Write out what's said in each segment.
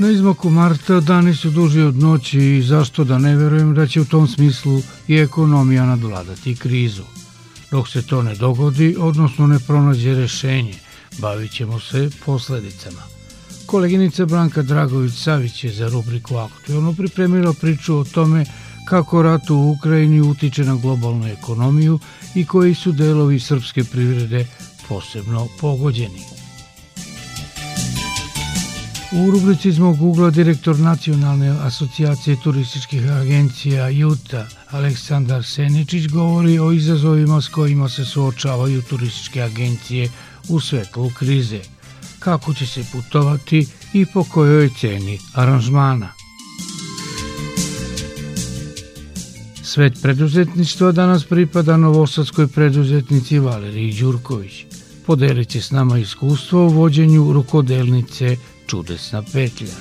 Na izmaku marta dani su duži od noći i zašto da ne verujem da će u tom smislu i ekonomija nadvladati krizu. Dok se to ne dogodi, odnosno ne pronađe rešenje, bavit ćemo se posledicama. Koleginica Branka Dragović-Savić je za rubriku Aktualno pripremila priču o tome kako rat u Ukrajini utiče na globalnu ekonomiju i koji su delovi srpske privrede posebno pogođeni. U rubrici mog ugla direktor Nacionalne asocijacije turističkih agencija Juta Aleksandar Seničić govori o izazovima s kojima se suočavaju turističke agencije u svetlu krize, kako će se putovati i po kojoj ceni aranžmana. Svet preduzetništva danas pripada novosadskoj preduzetnici Valeriji Đurković. Podelit će s nama iskustvo u vođenju rukodelnice Čudesna petlja.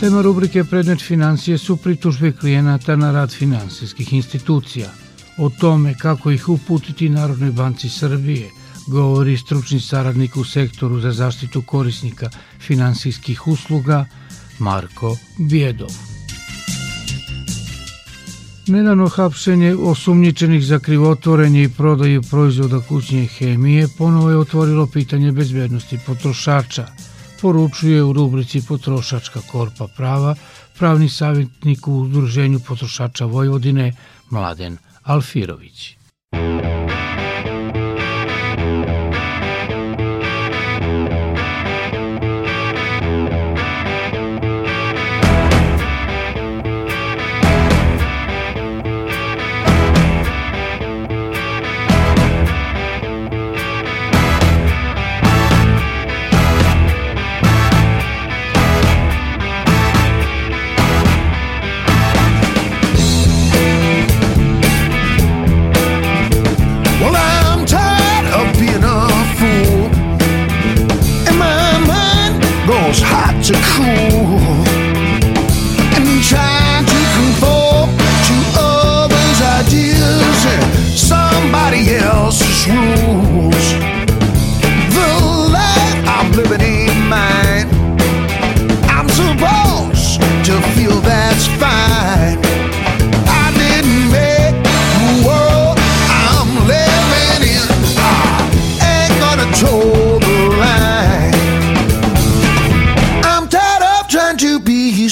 Tema rubrike Predmet financije su pritužbe klijenata na rad finansijskih institucija. O tome kako ih uputiti Narodnoj banci Srbije govori stručni saradnik u sektoru za zaštitu korisnika finansijskih usluga Marko Bjedov. Nedavno hapšenje osumnjičenih za krivotvorenje i prodaju proizvoda kućne hemije ponovo je otvorilo pitanje bezbednosti potrošača, poručuje u rubrici Potrošačka korpa prava pravni savjetnik u Udruženju potrošača Vojvodine Mladen Alfirović.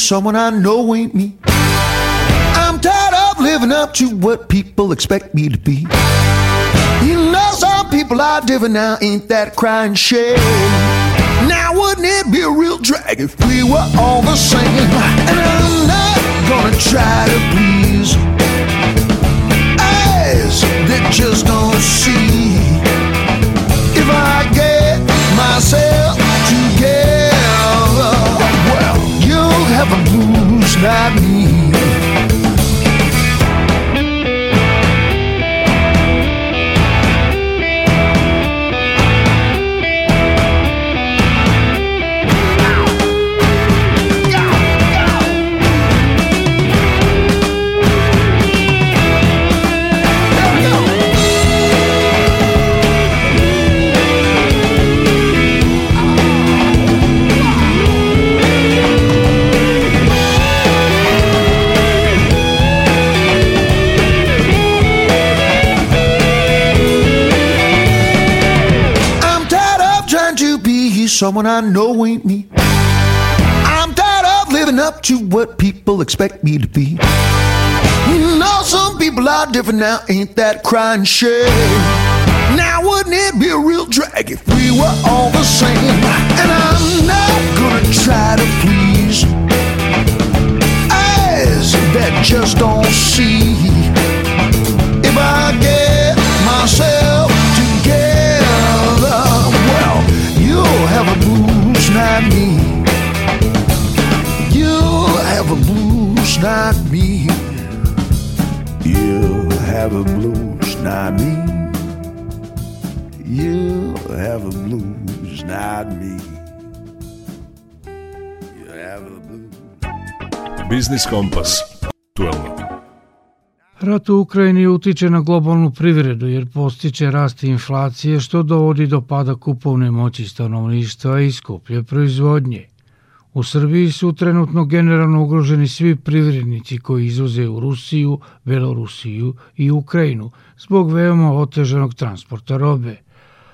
Someone I know ain't me. I'm tired of living up to what people expect me to be. You know, some people are different now, ain't that crying shame? Now, wouldn't it be a real drag if we were all the same? And I'm not gonna try to please eyes that just don't see. If I get myself blues na minha. Someone I know ain't me. I'm tired of living up to what people expect me to be. You know, some people are different now, ain't that crying shame? Now, wouldn't it be a real drag if we were all the same? And I'm not gonna try to please eyes that just don't see. If I get myself Business not me. You have a blues not me. You have a blues not me. You have a blues not me. You have a blues. Rat u Ukrajini utiče na globalnu privredu jer postiče rast inflacije što dovodi do pada kupovne moći stanovništva i skuplje proizvodnje. U Srbiji su trenutno generalno ugroženi svi privrednici koji izvoze u Rusiju, Belorusiju i Ukrajinu zbog veoma otežanog transporta robe.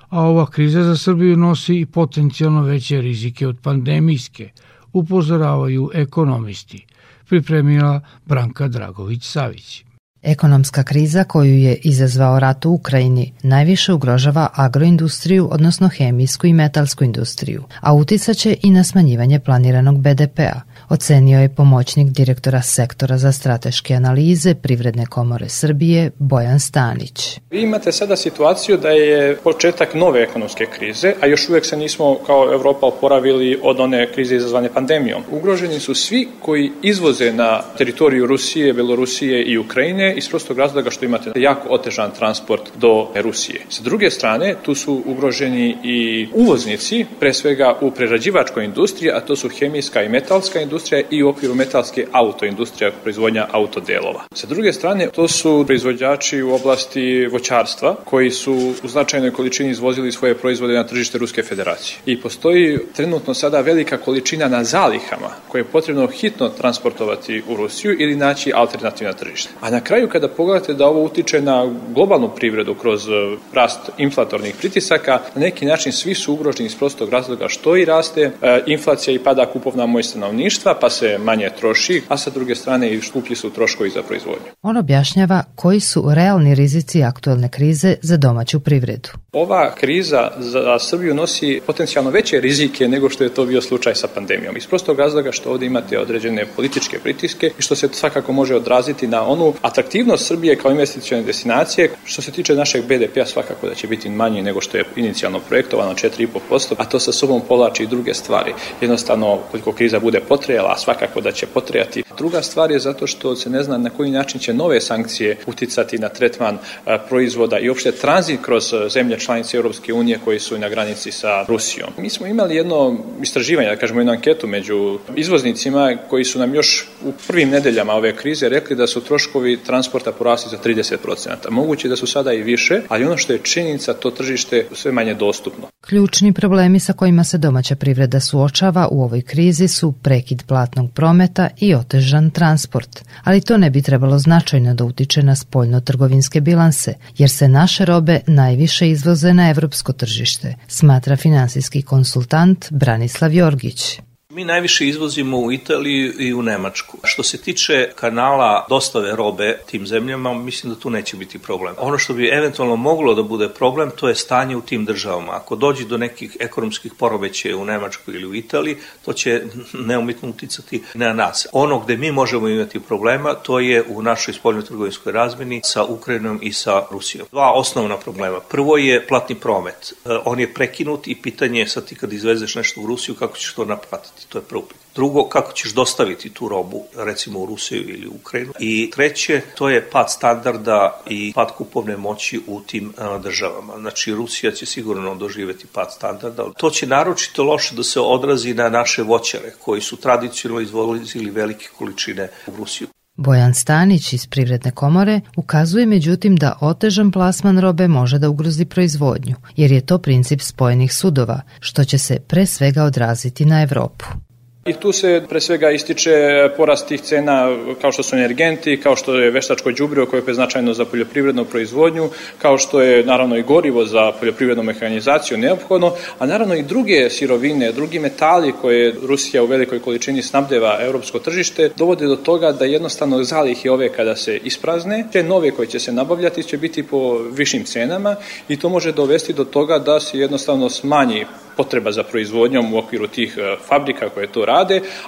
A ova kriza za Srbiju nosi i potencijalno veće rizike od pandemijske, upozoravaju ekonomisti, pripremila Branka Dragović-Savić. Ekonomska kriza koju je izazvao rat u Ukrajini najviše ugrožava agroindustriju, odnosno hemijsku i metalsku industriju, a uticaće i na smanjivanje planiranog BDP-a – ocenio je pomoćnik direktora sektora za strateške analize Privredne komore Srbije Bojan Stanić. Vi imate sada situaciju da je početak nove ekonomske krize, a još uvek se nismo kao Evropa oporavili od one krize izazvane pandemijom. Ugroženi su svi koji izvoze na teritoriju Rusije, Belorusije i Ukrajine iz prostog razloga što imate jako otežan transport do Rusije. Sa druge strane, tu su ugroženi i uvoznici, pre svega u prerađivačkoj industriji, a to su hemijska i metalska industrija, industrija i u okviru metalske autoindustrija, proizvodnja autodelova. Sa druge strane, to su proizvođači u oblasti voćarstva koji su u značajnoj količini izvozili svoje proizvode na tržište Ruske federacije. I postoji trenutno sada velika količina na zalihama koje je potrebno hitno transportovati u Rusiju ili naći alternativna tržišta. A na kraju kada pogledate da ovo utiče na globalnu privredu kroz e, rast inflatornih pritisaka, na neki način svi su ugroženi iz prostog razloga što i raste e, inflacija i pada kupovna moć stanovništva sredstva, pa se manje troši, a sa druge strane i skuplji su troškovi za proizvodnju. On objašnjava koji su realni rizici aktuelne krize za domaću privredu. Ova kriza za Srbiju nosi potencijalno veće rizike nego što je to bio slučaj sa pandemijom. Iz prostog razloga što ovde imate određene političke pritiske i što se svakako može odraziti na onu atraktivnost Srbije kao investicione destinacije. Što se tiče našeg BDP-a svakako da će biti manji nego što je inicijalno projektovano 4,5%, a to sa sobom povlači i druge stvari. Jednostavno, koliko kriza bude potrejala, a svakako da će potrejati. Druga stvar je zato što se ne zna na koji način će nove sankcije uticati na tretman proizvoda i uopšte tranzit kroz zemlje članice Europske unije koji su na granici sa Rusijom. Mi smo imali jedno istraživanje, da kažemo jednu anketu među izvoznicima koji su nam još u prvim nedeljama ove krize rekli da su troškovi transporta porasli za 30%. Moguće da su sada i više, ali ono što je činjenica, to tržište sve manje dostupno. Ključni problemi sa kojima se domaća privreda suočava u ovoj krizi su prekid platnog prometa i otežan transport, ali to ne bi trebalo značajno da utiče na spoljno-trgovinske bilanse, jer se naše robe najviše izvoze na evropsko tržište, smatra finansijski konsultant Branislav Jorgić. Mi najviše izvozimo u Italiju i u Nemačku. Što se tiče kanala dostave robe tim zemljama, mislim da tu neće biti problem. Ono što bi eventualno moglo da bude problem, to je stanje u tim državama. Ako dođe do nekih ekonomskih porobećaja u Nemačkoj ili u Italiji, to će neumitno uticati na nas. Ono gde mi možemo imati problema, to je u našoj spoljnotrgovinskoj razmeni sa Ukrajinom i sa Rusijom. Dva osnovna problema. Prvo je platni promet. E, on je prekinut i pitanje je sad ti kad izvezeš nešto u Rusiju, kako ćeš to naplatiti to je prvo pitanje. Drugo, kako ćeš dostaviti tu robu, recimo u Rusiju ili u Ukrajinu. I treće, to je pad standarda i pad kupovne moći u tim državama. Znači, Rusija će sigurno doživeti pad standarda. To će naročito loše da se odrazi na naše voćare, koji su tradicionalno izvozili velike količine u Rusiju. Bojan Stanić iz Privredne komore ukazuje međutim da otežan plasman robe može da ugrozi proizvodnju, jer je to princip spojenih sudova, što će se pre svega odraziti na Evropu. I tu se pre svega ističe porast tih cena kao što su energenti, kao što je veštačko đubrivo koje je značajno za poljoprivrednu proizvodnju, kao što je naravno i gorivo za poljoprivrednu mehanizaciju neophodno, a naravno i druge sirovine, drugi metali koje Rusija u velikoj količini snabdeva evropsko tržište, dovode do toga da jednostavno zalihe ove kada se isprazne, te nove koje će se nabavljati će biti po višim cenama i to može dovesti do toga da se jednostavno smanji potreba za proizvodnjom u okviru tih e, fabrika koje to rade,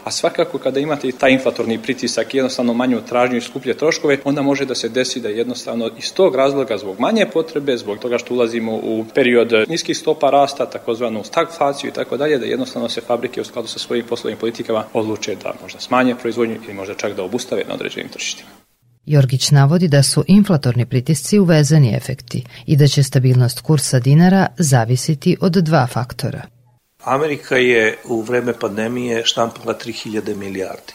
a svakako kada imate taj inflatorni pritisak i jednostavno manju tražnju i skuplje troškove, onda može da se desi da jednostavno iz tog razloga zbog manje potrebe, zbog toga što ulazimo u period niskih stopa rasta, takozvanu stagflaciju i tako dalje, da jednostavno se fabrike u skladu sa svojim poslovnim politikama odluče da možda smanje proizvodnju ili možda čak da obustave na određenim tržištima. Jorgić navodi da su inflatorni pritisci uvezeni efekti i da će stabilnost kursa dinara zavisiti od dva faktora. Amerika je u vreme pandemije štampala 3000 milijardi.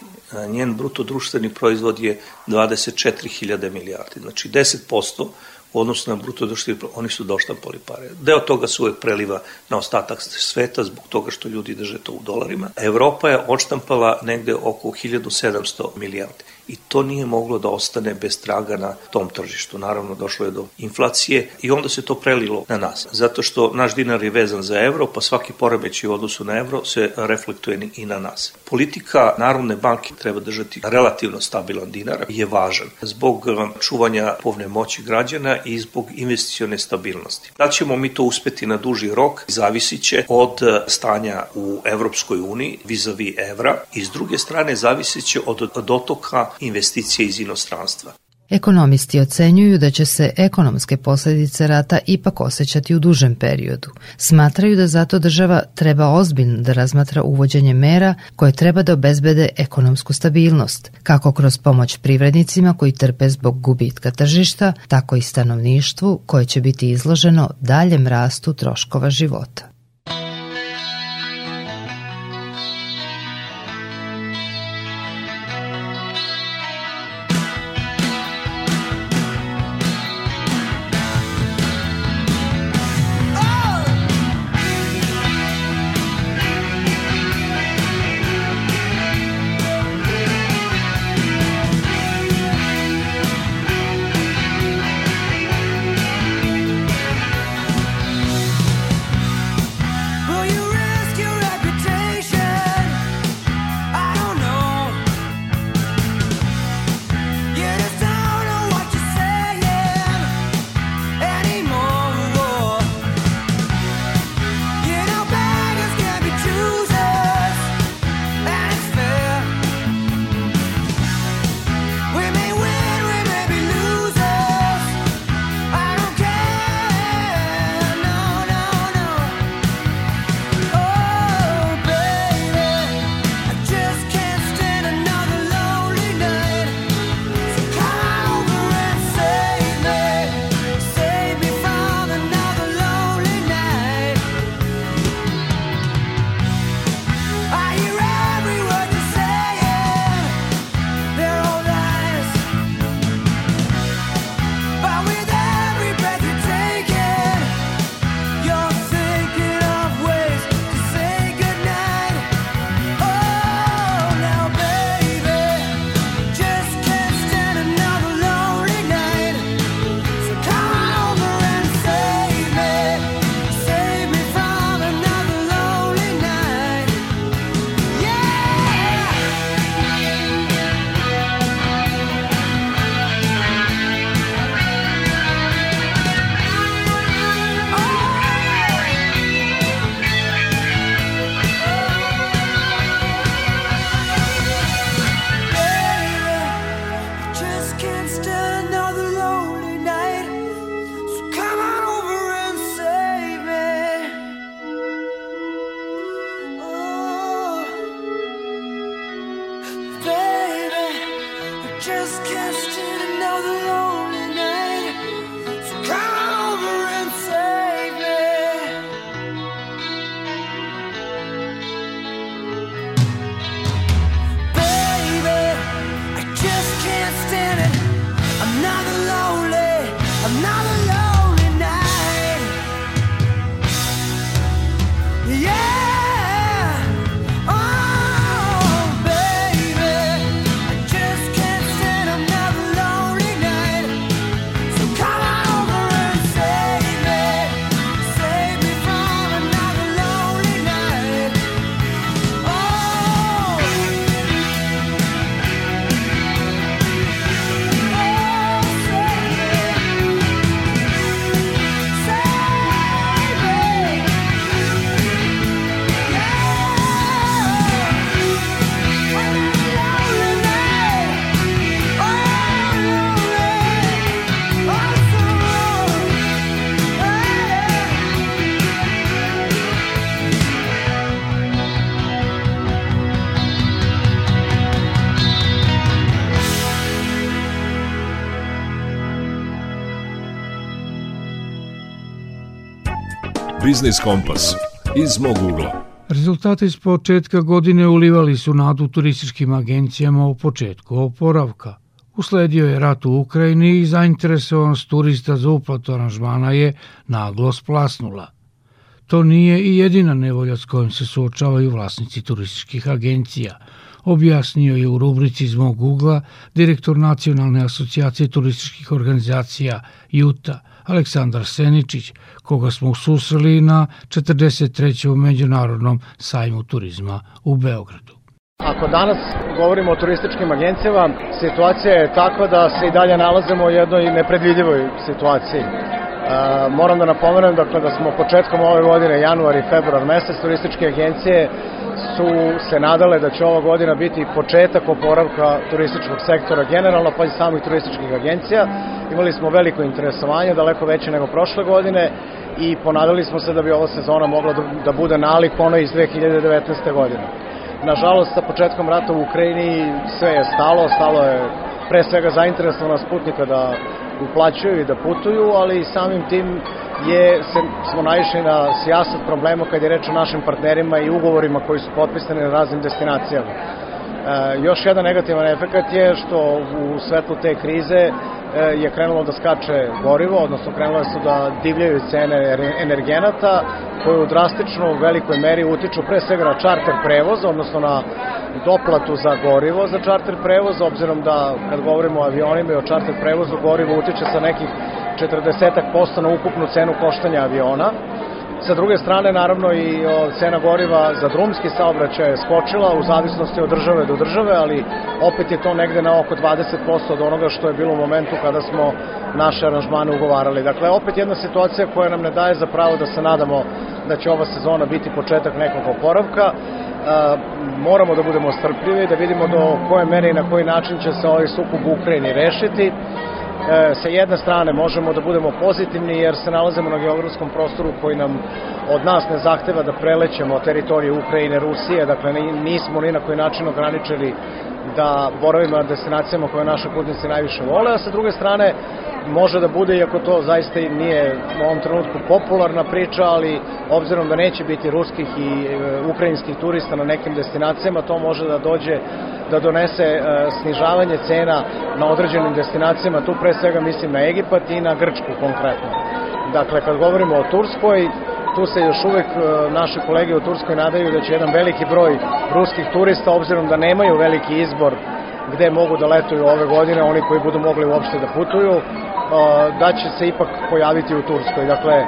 Njen bruto društveni proizvod je 24.000 milijardi. Znači 10% u odnosu na bruto društveni oni su doštampali pare. Deo toga se uvek preliva na ostatak sveta zbog toga što ljudi drže to u dolarima. Evropa je odštampala negde oko 1700 milijardi i to nije moglo da ostane bez traga na tom tržištu. Naravno, došlo je do inflacije i onda se to prelilo na nas. Zato što naš dinar je vezan za evro, pa svaki poremeći u odnosu na evro se reflektuje i na nas. Politika Narodne banke treba držati relativno stabilan dinar je važan zbog um, čuvanja povne moći građana i zbog investicione stabilnosti. Da ćemo mi to uspeti na duži rok zavisit će od uh, stanja u Evropskoj uniji vizavi evra i s druge strane zavisit će od dotoka investicije iz inostranstva. Ekonomisti ocenjuju da će se ekonomske posledice rata ipak osjećati u dužem periodu. Smatraju da zato država treba ozbiljno da razmatra uvođenje mera koje treba da obezbede ekonomsku stabilnost, kako kroz pomoć privrednicima koji trpe zbog gubitka tržišta, tako i stanovništvu koje će biti izloženo daljem rastu troškova života. just cast in another load. Biznis Kompas iz mog ugla. Rezultati iz početka godine ulivali su nadu turističkim agencijama u početku oporavka. Usledio je rat u Ukrajini i zainteresovanost turista za uplatu aranžmana je naglo splasnula. To nije i jedina nevolja s kojom se suočavaju vlasnici turističkih agencija, objasnio je u rubrici iz mog ugla direktor Nacionalne asocijacije turističkih organizacija JUTA Aleksandar Seničić, koga smo susreli na 43. međunarodnom sajmu turizma u Beogradu. Ako danas govorimo o turističkim agencijama, situacija je takva da se i dalje nalazimo u jednoj nepredvidivoj situaciji. E, moram da napomenem dakle, da smo početkom ove godine, januar i februar mesec, turističke agencije su se nadale da će ova godina biti početak oporavka turističkog sektora generalno, pa i samih turističkih agencija. Imali smo veliko interesovanje, daleko veće nego prošle godine i ponadali smo se da bi ova sezona mogla da, da bude nalik ono iz 2019. godine. Nažalost, sa početkom rata u Ukrajini sve je stalo, stalo je pre svega zainteresovanost putnika da uplaćuju i da putuju, ali samim tim je, se, smo naišli na sjasat problema kad je reč o našim partnerima i ugovorima koji su potpisani na raznim destinacijama. E, još jedan negativan efekt je što u svetlu te krize je krenulo da skače gorivo, odnosno krenulo su da divljaju cene energenata koje u drastično velikoj meri utiču pre svega na čarter prevoz, odnosno na doplatu za gorivo za čarter prevoz, obzirom da kad govorimo o avionima i o čarter prevozu, gorivo utiče sa nekih 40% na ukupnu cenu koštanja aviona. Sa druge strane, naravno, i cena goriva za drumski saobraćaj je skočila u zavisnosti od države do države, ali opet je to negde na oko 20% od onoga što je bilo u momentu kada smo naše aranžmane ugovarali. Dakle, opet jedna situacija koja nam ne daje za pravo da se nadamo da će ova sezona biti početak nekog oporavka. E, moramo da budemo strpljivi, da vidimo do koje mere i na koji način će se ovaj sukup u Ukrajini rešiti sa jedne strane možemo da budemo pozitivni jer se nalazimo na geografskom prostoru koji nam od nas ne zahteva da prelećemo teritoriju Ukrajine, Rusije, dakle nismo ni na koji način ograničili da boravimo na destinacijama koje naše putnici najviše vole, a sa druge strane može da bude, iako to zaista nije u ovom trenutku popularna priča, ali obzirom da neće biti ruskih i e, ukrajinskih turista na nekim destinacijama, to može da dođe da donese e, snižavanje cena na određenim destinacijama, tu pre svega mislim na Egipat i na Grčku konkretno. Dakle, kad govorimo o Turskoj, tu se još uvek e, naše kolege u Turskoj nadaju da će jedan veliki broj ruskih turista, obzirom da nemaju veliki izbor gde mogu da letuju ove godine, oni koji budu mogli uopšte da putuju, e, da će se ipak pojaviti u Turskoj. Dakle,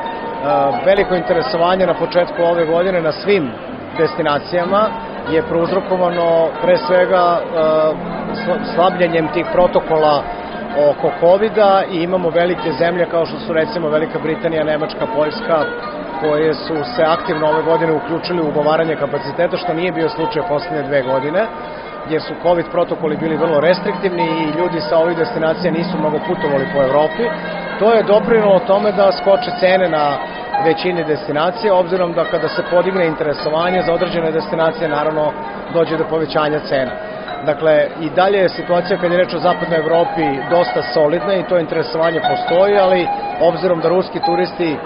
veliko interesovanje na početku ove godine na svim destinacijama, je prouzrokovano pre svega e, slabljenjem tih protokola oko covid i imamo velike zemlje kao što su recimo Velika Britanija, Nemačka, Poljska, koje su se aktivno ove godine uključili u ugovaranje kapaciteta, što nije bio slučaj poslednje dve godine, jer su COVID protokoli bili vrlo restriktivni i ljudi sa ovih destinacija nisu mnogo putovali po Evropi. To je doprinalo tome da skoče cene na većini destinacija, obzirom da kada se podigne interesovanje za određene destinacije, naravno dođe do povećanja cena. Dakle, i dalje je situacija kad je reč o zapadnoj Evropi dosta solidna i to interesovanje postoji, ali obzirom da ruski turisti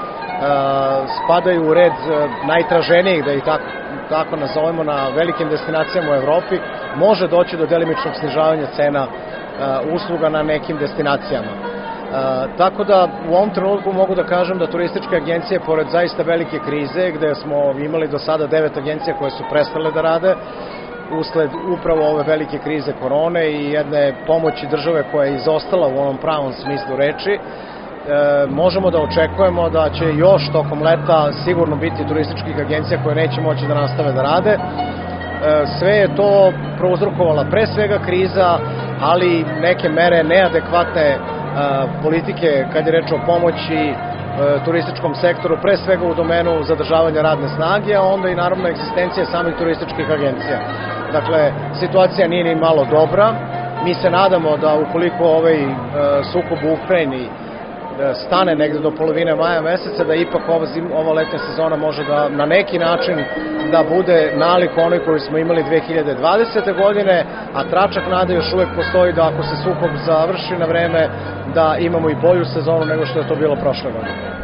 spadaju u red uh, najtraženijih, da ih tako, tako nazovemo, na velikim destinacijama u Evropi, može doći do delimičnog snižavanja cena uh, usluga na nekim destinacijama. E, tako da u ovom trenutku mogu da kažem da turističke agencije, pored zaista velike krize, gde smo imali do sada devet agencija koje su prestale da rade, usled upravo ove velike krize korone i jedne pomoći države koja je izostala u onom pravom smislu reči, e, možemo da očekujemo da će još tokom leta sigurno biti turističkih agencija koje neće moći da nastave da rade. E, sve je to prouzrokovala pre svega kriza, ali neke mere neadekvatne politike kad je reč o pomoći e, turističkom sektoru, pre svega u domenu zadržavanja radne snage, a onda i naravno egzistencije samih turističkih agencija. Dakle, situacija nije ni malo dobra. Mi se nadamo da ukoliko ovaj e, sukob u Ukrajini Da stane negde do polovine maja meseca, da ipak ova, zim, ova letnja sezona može da na neki način da bude nalik onoj koju smo imali 2020. godine, a tračak nade još uvek postoji da ako se sukob završi na vreme, da imamo i bolju sezonu nego što je to bilo prošle godine.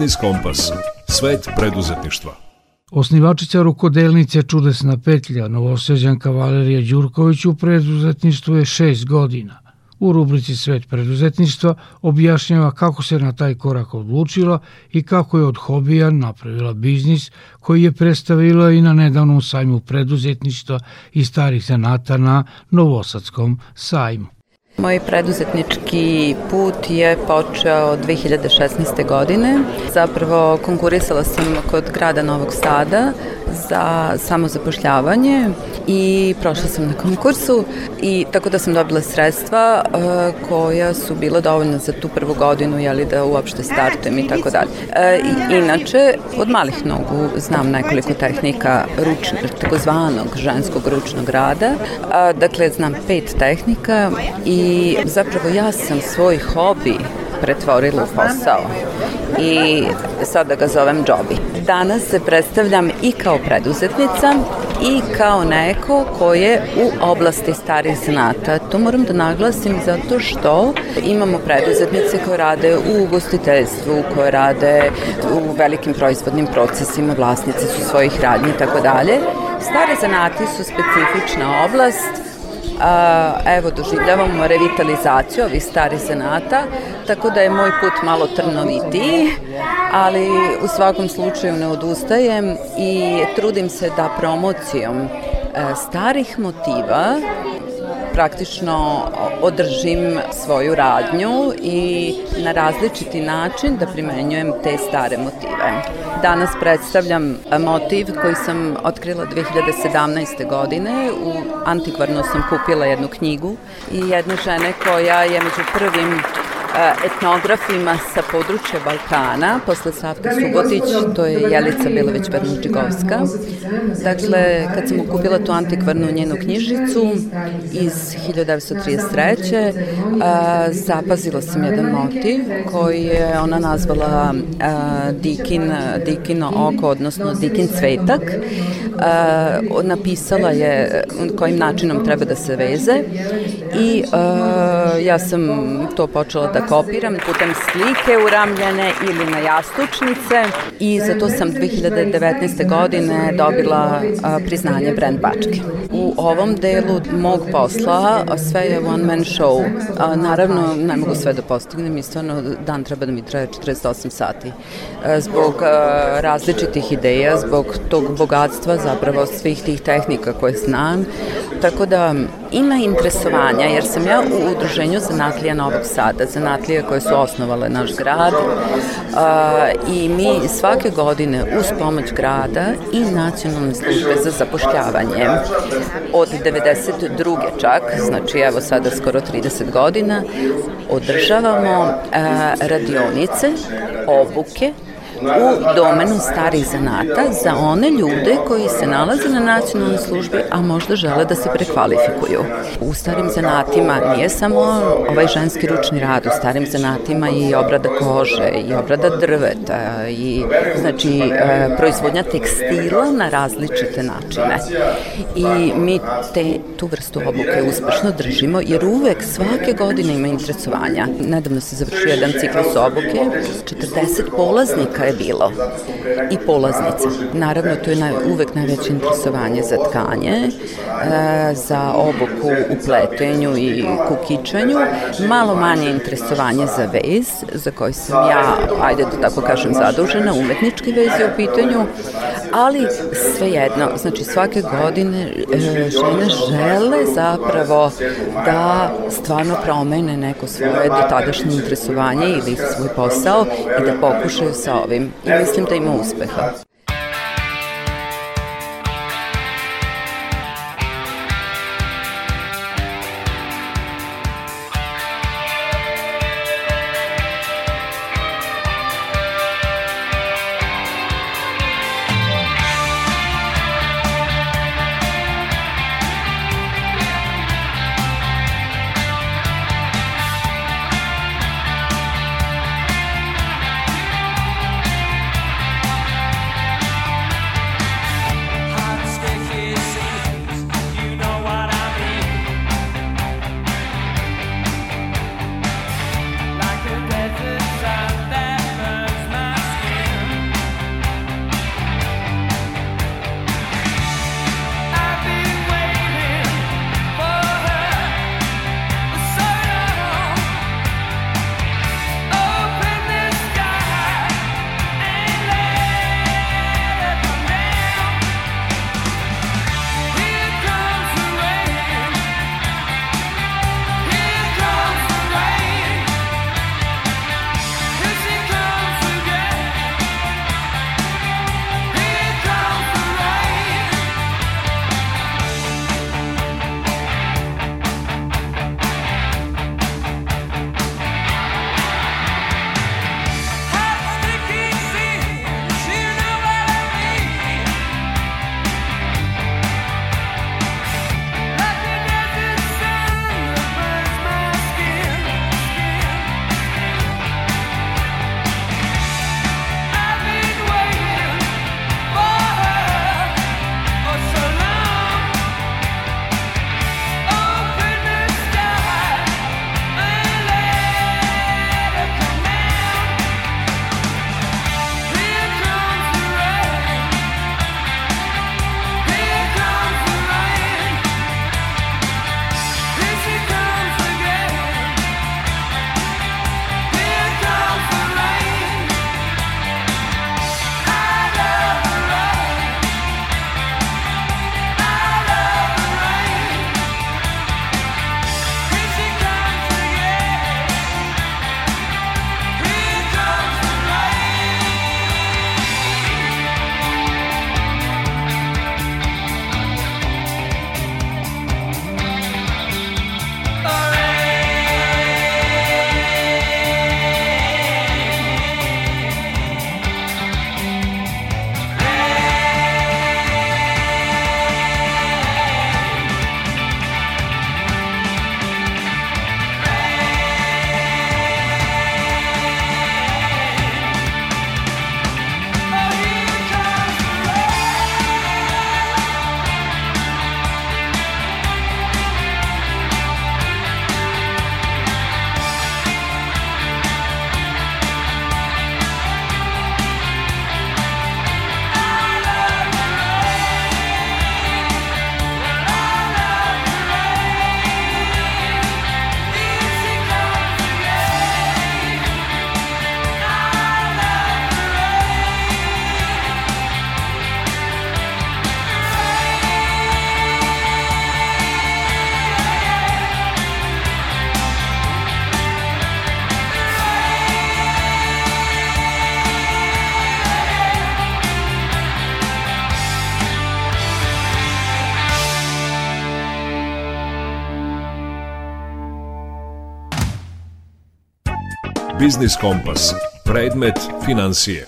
Biznis Kompas. Svet preduzetništva. Osnivačica rukodelnice Čudesna petlja, novoseđanka Valerija Đurković u preduzetništvu je šest godina. U rubrici Svet preduzetništva objašnjava kako se na taj korak odlučila i kako je od hobija napravila biznis koji je predstavila i na nedavnom sajmu preduzetništva i starih zanata na Novosadskom sajmu. Moj preduzetnički put je počeo 2016. godine. Zapravo konkurisala sam kod grada Novog Sada za samozapošljavanje i prošla sam na konkursu i tako da sam dobila sredstva uh, koja su bila dovoljna za tu prvu godinu jeli, da uopšte startujem i tako dalje. Uh, inače, od malih nogu znam nekoliko tehnika ručnog, takozvanog ženskog ručnog rada. Uh, dakle, znam pet tehnika i zapravo ja sam svoj hobi pretvorila u posao i sada ga zovem Jobi. Danas se predstavljam i kao preduzetnica i kao neko ko je u oblasti starih zanata. To moram da naglasim zato što imamo preduzetnice koje rade u ugostiteljstvu, koje rade u velikim proizvodnim procesima, vlasnice su svojih radnji i tako dalje. Stari zanati su specifična oblast evo doživljavamo revitalizaciju ovih starih zanata, tako da je moj put malo trnovitiji, ali u svakom slučaju ne odustajem i trudim se da promocijom e, starih motiva praktično održim svoju radnju i na različiti način da primenjujem te stare motive. Danas predstavljam motiv koji sam otkrila 2017. godine. U antikvarno sam kupila jednu knjigu i jedne žene koja je među prvim etnografima sa područja Balkana, posle Savke Subotić, to je Jelica Belović Bernuđigovska. Dakle, kad sam kupila tu antikvarnu njenu knjižicu iz 1933. A, e, zapazila sam jedan motiv koji je ona nazvala a, e, Dikin, Dikino oko, odnosno Dikin cvetak. A, napisala je kojim načinom treba da se veze i a, ja sam to počela da da kopiram putem slike uramljene ili na jastučnice i za to sam 2019. godine dobila priznanje brand Bačke. U ovom delu mog posla sve je one man show. Naravno, ne mogu sve da postignem i stvarno dan treba da mi traje 48 sati. A, zbog različitih ideja, zbog tog bogatstva zapravo svih tih tehnika koje znam. Tako da ima interesovanja jer sam ja u udruženju zanatlija Novog Sada, zanatlije koje su osnovale naš grad a, i mi svake godine uz pomoć grada i nacionalne službe za zapošljavanje od 92. čak, znači evo sada skoro 30 godina, održavamo a, radionice, obuke, u domenu starih zanata za one ljude koji se nalaze na nacionalnoj službi, a možda žele da se prekvalifikuju. U starim zanatima nije samo ovaj ženski ručni rad, u starim zanatima i obrada kože, i obrada drveta, i znači e, proizvodnja tekstila na različite načine. I mi te, tu vrstu obuke uspešno držimo, jer uvek svake godine ima interesovanja. Nedavno se završio jedan ciklus obuke, 40 polaznika je bilo i polaznica. Naravno, to je naj, uvek najveće interesovanje za tkanje, e, za obuku u pletenju i kukičanju, malo manje interesovanje za vez, za koji sam ja, ajde da tako kažem, zadužena, umetnički vez je u pitanju, ali svejedno, znači svake godine e, žene žele zapravo da stvarno promene neko svoje dotadašnje interesovanje ili svoj posao i da pokušaju sa ovim. I mislim da ima uspeha. Biznis Kompas. Predmet financije.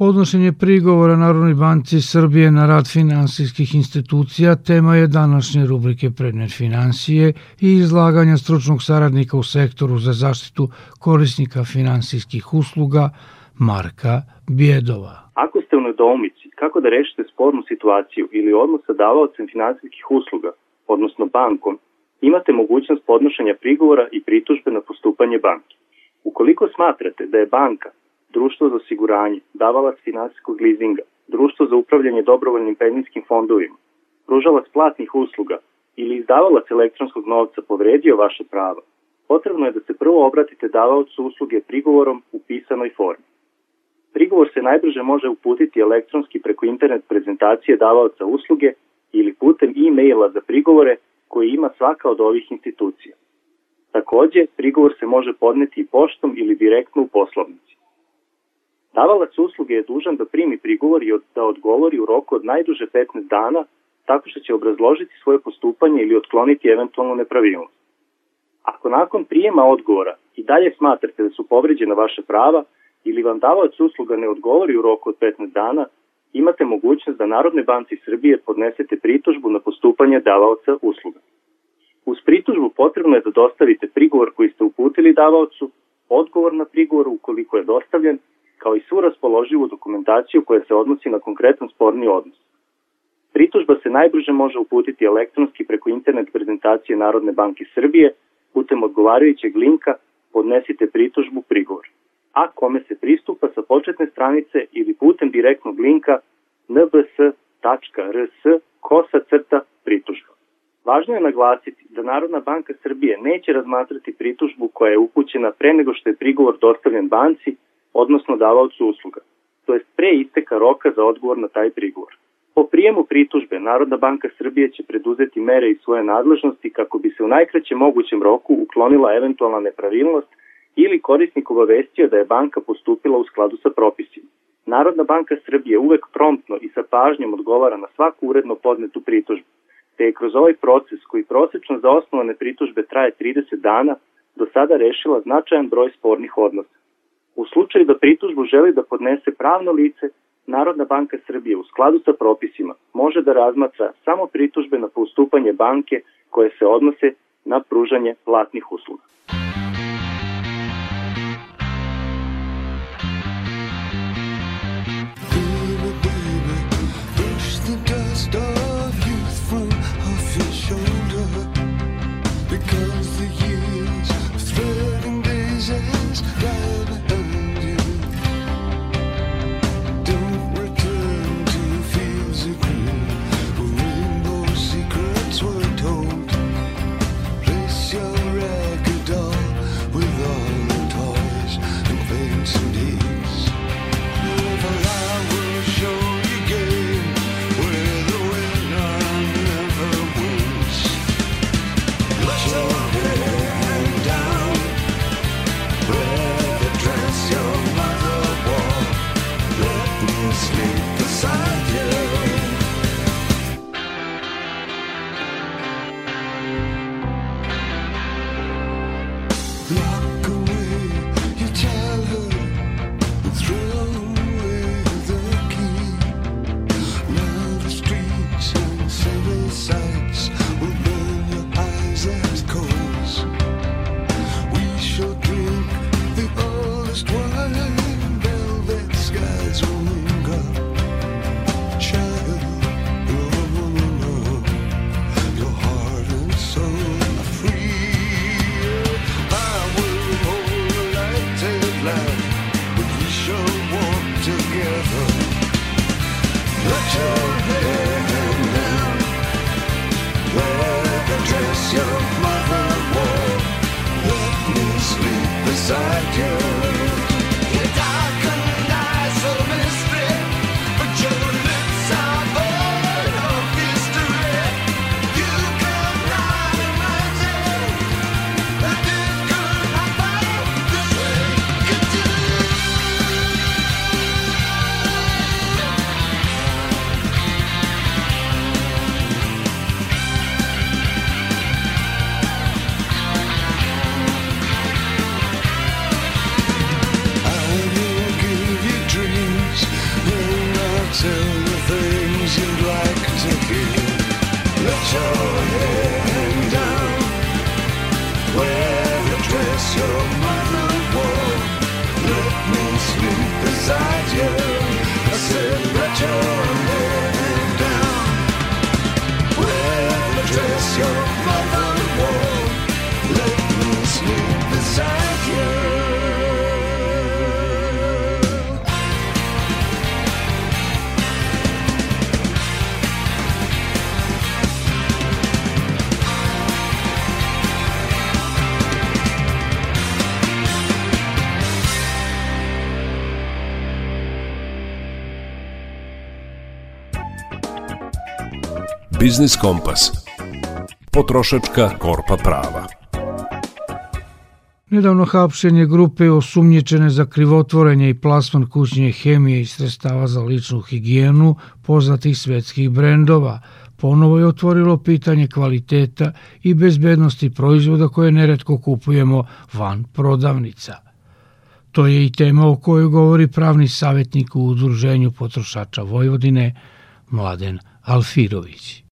Podnošenje prigovora Narodnoj banci Srbije na rad finansijskih institucija tema je današnje rubrike Predmet financije i izlaganja stručnog saradnika u sektoru za zaštitu korisnika finansijskih usluga Marka Bjedova. Ako ste u nedoumici kako da rešite spornu situaciju ili odnos sa davaocem finansijskih usluga, odnosno bankom, imate mogućnost podnošenja prigovora i pritužbe na postupanje banke. Ukoliko smatrate da je banka, društvo za osiguranje, davalac finansijskog lizinga, društvo za upravljanje dobrovoljnim penzijskim fondovima, pružalac platnih usluga ili izdavalac elektronskog novca povredio vaše prava, potrebno je da se prvo obratite davaocu usluge prigovorom u pisanoj formi. Prigovor se najbrže može uputiti elektronski preko internet prezentacije davaoca usluge ili putem e-maila za prigovore koji ima svaka od ovih institucija. Takođe, prigovor se može podneti i poštom ili direktno u poslovnici. Davalac usluge je dužan da primi prigovor i da odgovori u roku od najduže 15 dana tako što će obrazložiti svoje postupanje ili otkloniti eventualnu nepravilnost. Ako nakon prijema odgovora i dalje smatrate da su povređena vaše prava ili vam davalac usluga ne odgovori u roku od 15 dana, imate mogućnost da Narodne banci Srbije podnesete pritužbu na postupanje davaoca usluga. Uz pritužbu potrebno je da dostavite prigovor koji ste uputili davaocu, odgovor na prigovor ukoliko je dostavljen, kao i svu raspoloživu dokumentaciju koja se odnosi na konkretan sporni odnos. Pritužba se najbrže može uputiti elektronski preko internet prezentacije Narodne banke Srbije putem odgovarajućeg linka podnesite pritužbu prigovor, a kome se pristupa sa početne stranice ili putem direktnog linka nbs.rs kosa crta pritužba. Važno je naglasiti da Narodna banka Srbije neće razmatrati pritužbu koja je upućena pre nego što je prigovor dostavljen banci, odnosno davaocu usluga, to jest pre isteka roka za odgovor na taj prigovor. Po prijemu pritužbe Narodna banka Srbije će preduzeti mere i svoje nadležnosti kako bi se u najkraćem mogućem roku uklonila eventualna nepravilnost ili korisnik obavestio da je banka postupila u skladu sa propisima. Narodna banka Srbije uvek promptno i sa pažnjom odgovara na svaku uredno podnetu pritužbu te je kroz ovaj proces koji prosečno za osnovane pritužbe traje 30 dana do sada rešila značajan broj spornih odnosa. U slučaju da pritužbu želi da podnese pravno lice, Narodna banka Srbije u skladu sa propisima može da razmatra samo pritužbe na postupanje banke koje se odnose na pružanje platnih usluga. so Biznis Kompas. Potrošačka korpa prava. Nedavno hapšenje grupe osumnječene za krivotvorenje i plasman kućne hemije i sredstava za ličnu higijenu poznatih svetskih brendova ponovo je otvorilo pitanje kvaliteta i bezbednosti proizvoda koje neretko kupujemo van prodavnica. To je i tema o kojoj govori pravni savjetnik u Udruženju potrošača Vojvodine, Mladen Alfirović.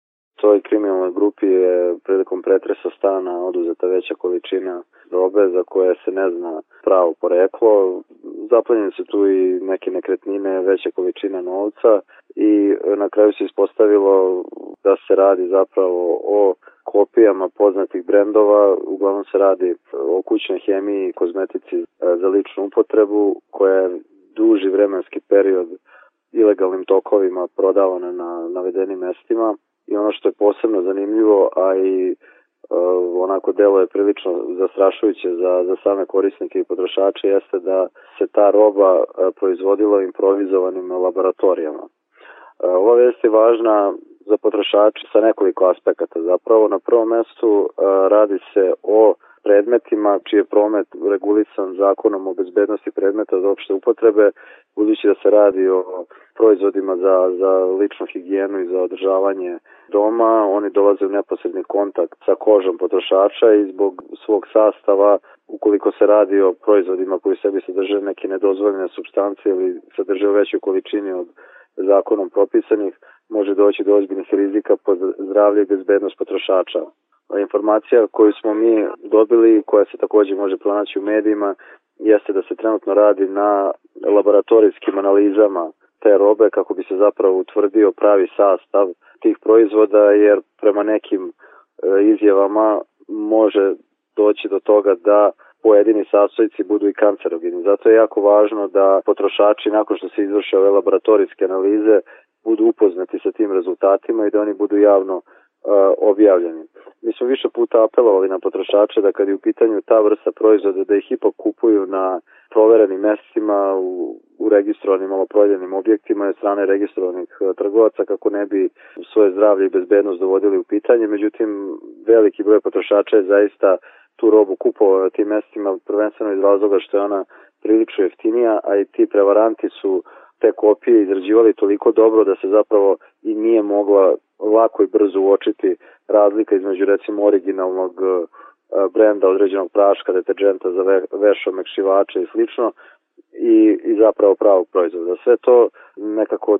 Toj kriminalnoj grupi je prilikom pretresa stana oduzeta veća količina robe za koje se ne zna pravo poreklo. Zaplanjene su tu i neke nekretnine, veća količina novca i na kraju se ispostavilo da se radi zapravo o kopijama poznatih brendova, uglavnom se radi o kućnoj hemiji i kozmetici e, za ličnu upotrebu koja je duži vremenski period ilegalnim tokovima prodavana na navedenim mestima i ono što je posebno zanimljivo, a i uh, onako delo je prilično zastrašujuće za, za same korisnike i potrošače jeste da se ta roba uh, proizvodila u improvizovanim laboratorijama. Uh, ova vest je važna za potrošače sa nekoliko aspekata. Zapravo na prvom mestu radi se o predmetima čiji je promet regulisan zakonom o bezbednosti predmeta od opšte upotrebe, budući da se radi o proizvodima za, za ličnu higijenu i za održavanje doma, oni dolaze u neposredni kontakt sa kožom potrošača i zbog svog sastava, ukoliko se radi o proizvodima koji sebi sadrže neke nedozvoljene substance ili sadrže u većoj količini od zakonom propisanih, može doći do ozbiljnih rizika po zdravlje i bezbednost potrošača. Informacija koju smo mi dobili, koja se takođe može pronaći u medijima, jeste da se trenutno radi na laboratorijskim analizama te robe kako bi se zapravo utvrdio pravi sastav tih proizvoda jer prema nekim e, izjavama može doći do toga da pojedini sastojci budu i kancerogeni. Zato je jako važno da potrošači nakon što se izvrše ove laboratorijske analize budu upoznati sa tim rezultatima i da oni budu javno objavljeni. Mi smo više puta apelovali na potrošače da kad je u pitanju ta vrsta proizvoda da ih ipak kupuju na proverenim mestima u, u registrovanim maloprodajnim objektima od strane registrovanih trgovaca kako ne bi svoje zdravlje i bezbednost dovodili u pitanje. Međutim, veliki broj potrošača je zaista tu robu kupovao na tim mestima prvenstveno iz razloga što je ona prilično jeftinija, a i ti prevaranti su te kopije izrađivali toliko dobro da se zapravo i nije mogla lako i brzo uočiti razlika između recimo originalnog e, brenda određenog praška, deterđenta za ve, vešo, mekšivače i slično i, i zapravo pravog proizvoda. Sve to nekako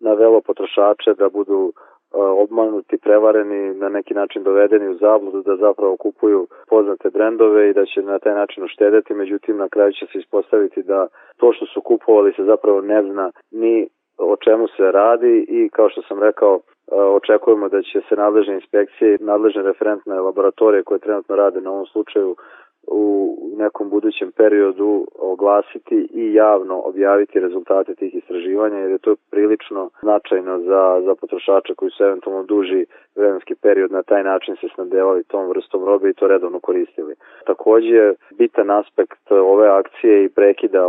navelo potrošače da budu obmanuti, prevareni, na neki način dovedeni u zabludu da zapravo kupuju poznate brendove i da će na taj način uštedeti, međutim na kraju će se ispostaviti da to što su kupovali se zapravo ne zna ni o čemu se radi i kao što sam rekao očekujemo da će se nadležne inspekcije nadležne referentne laboratorije koje trenutno rade na ovom slučaju u nekom budućem periodu oglasiti i javno objaviti rezultate tih istraživanja jer je to prilično značajno za, za potrošača koji su eventualno duži vremenski period na taj način se snadevali tom vrstom robe i to redovno koristili. Takođe, bitan aspekt ove akcije i prekida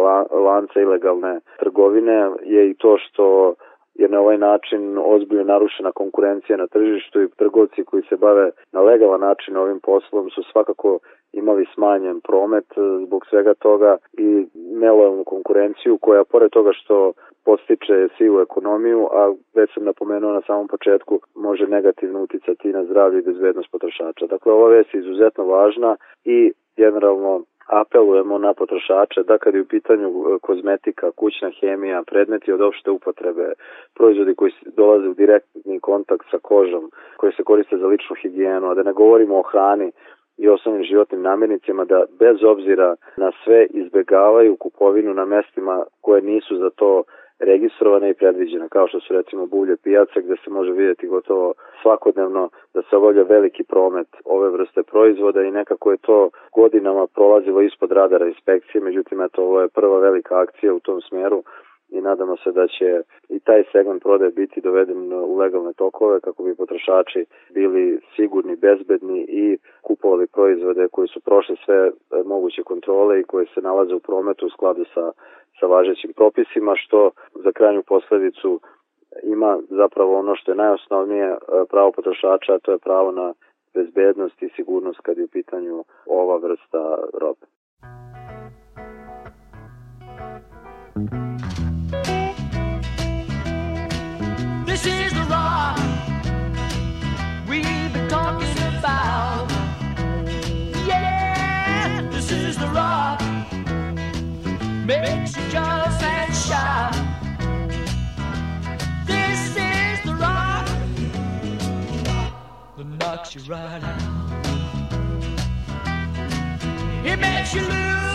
lanca ilegalne trgovine je i to što je na ovaj način ozbiljno narušena konkurencija na tržištu i trgovci koji se bave na legalan način ovim poslom su svakako imali smanjen promet e, zbog svega toga i nelojalnu konkurenciju koja pored toga što postiče sivu ekonomiju, a već sam napomenuo na samom početku, može negativno uticati na zdravlje i bezbednost potrošača. Dakle, ova vest je izuzetno važna i generalno apelujemo na potrošače da kad je u pitanju e, kozmetika, kućna hemija, predmeti od opšte upotrebe, proizvodi koji dolaze u direktni kontakt sa kožom, koji se koriste za ličnu higijenu, a da ne govorimo o hrani i osnovnim životnim namirnicama, da bez obzira na sve izbegavaju kupovinu na mestima koje nisu za to registrovane i predviđene, kao što su recimo bulje pijaca gde se može vidjeti gotovo svakodnevno da se obavlja veliki promet ove vrste proizvoda i nekako je to godinama prolazilo ispod radara inspekcije, međutim eto ovo je prva velika akcija u tom smeru i nadamo se da će i taj segment prodaje biti doveden u legalne tokove kako bi potrošači bili sigurni, bezbedni i kupovali proizvode koji su prošli sve e, moguće kontrole i koji se nalaze u prometu u skladu sa, sa važećim propisima, što za krajnju posledicu ima zapravo ono što je najosnovnije e, pravo potrošača, a to je pravo na bezbednost i sigurnost kad je u pitanju ova vrsta robe. This is the rock we've been talking about. Yeah, this is the rock makes you jealous and shy. This is the rock that knocks you right out. It makes you lose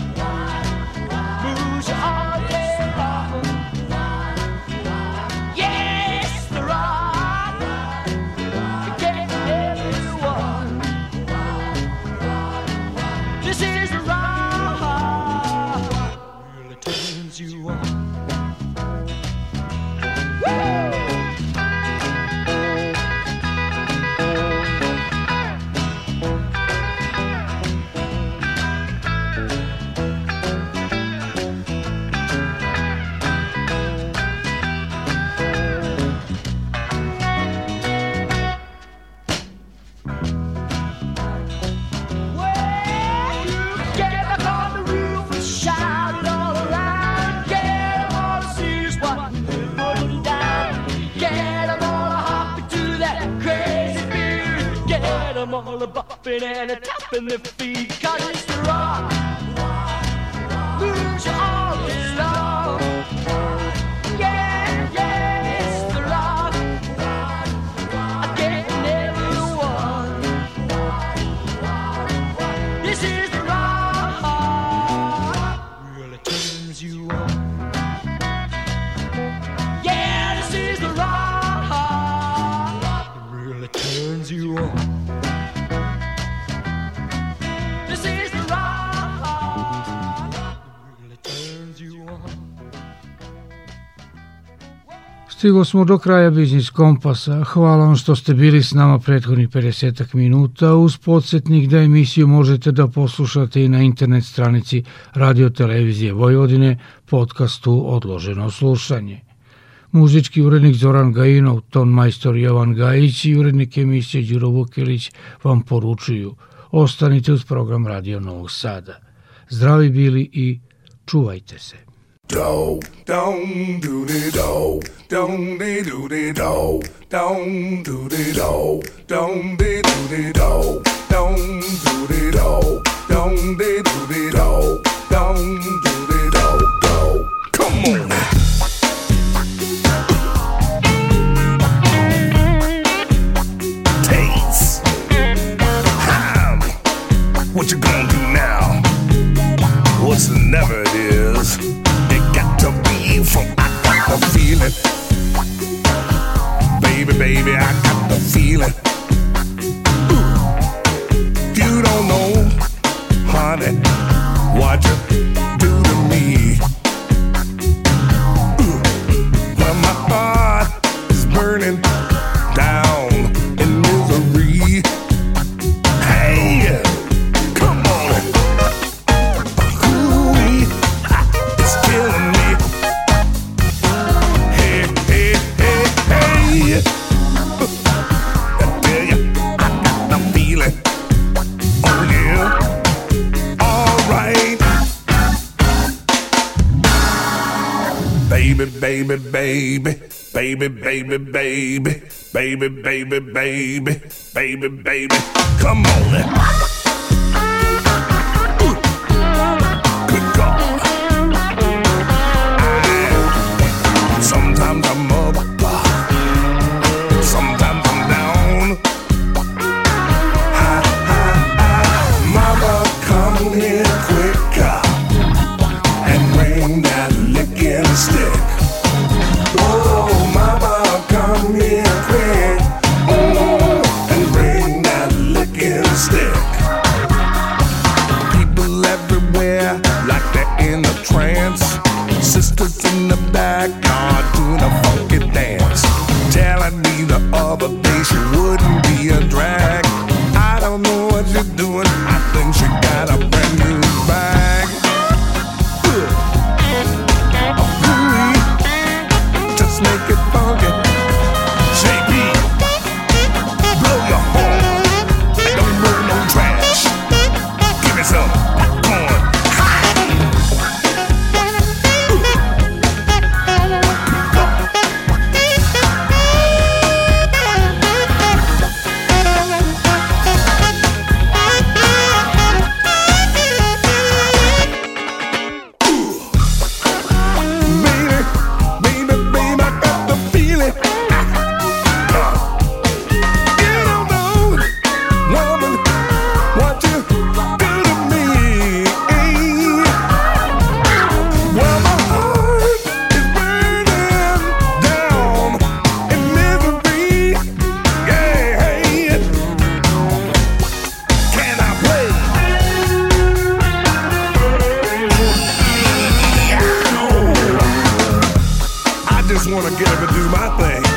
Stigo smo do kraja Biznis Kompasa. Hvala vam što ste bili s nama prethodnih 50 minuta. Uz podsjetnik da emisiju možete da poslušate i na internet stranici Radio Televizije Vojvodine, podcastu Odloženo slušanje. Muzički urednik Zoran Gajinov, ton majstor Jovan Gajić i urednik emisije Đuro Vukilić vam poručuju. Ostanite uz program Radio Novog Sada. Zdravi bili i čuvajte se. Do, don't do the do, don't they do the do, don't do the do, don't they do the do, don't do the do, don't they do the do, don't do the do, do. Come on. Taste. Ham. What you gonna do now? What's never it is? Be from I got the feeling. Baby, baby, I got the feeling. Ooh. You don't know, honey, what you baby, baby, baby, baby, baby, baby, baby, baby, baby, baby. Come on. Now. ever do my thing.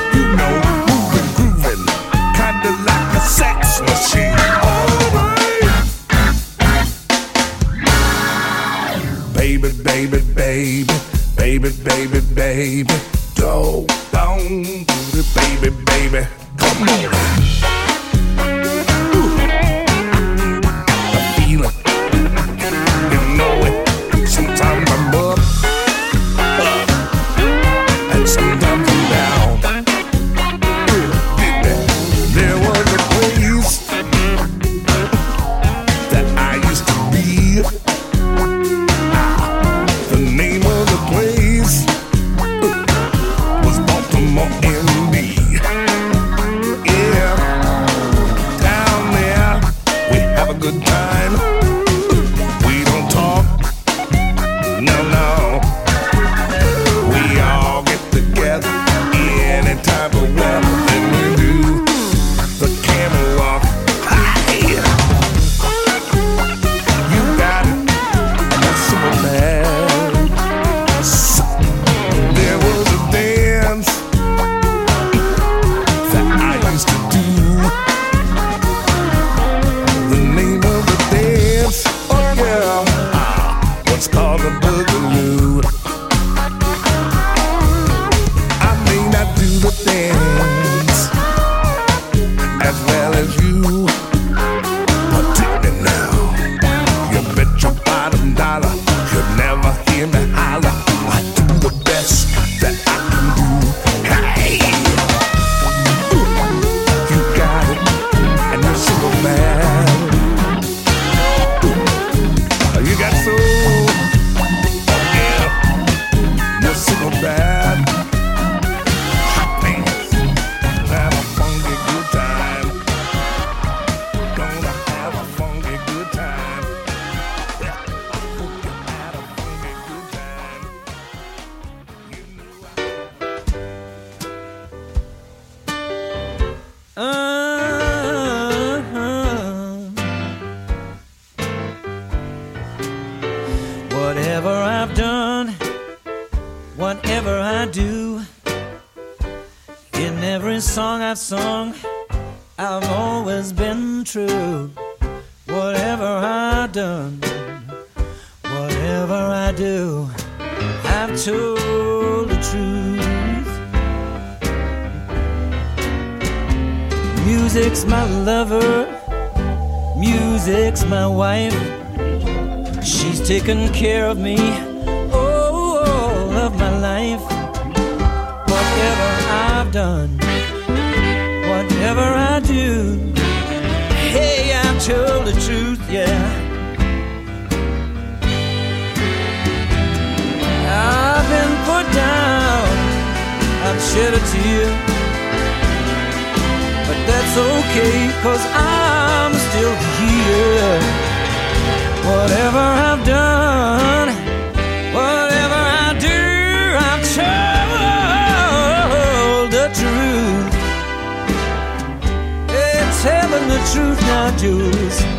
Truth now, Jules.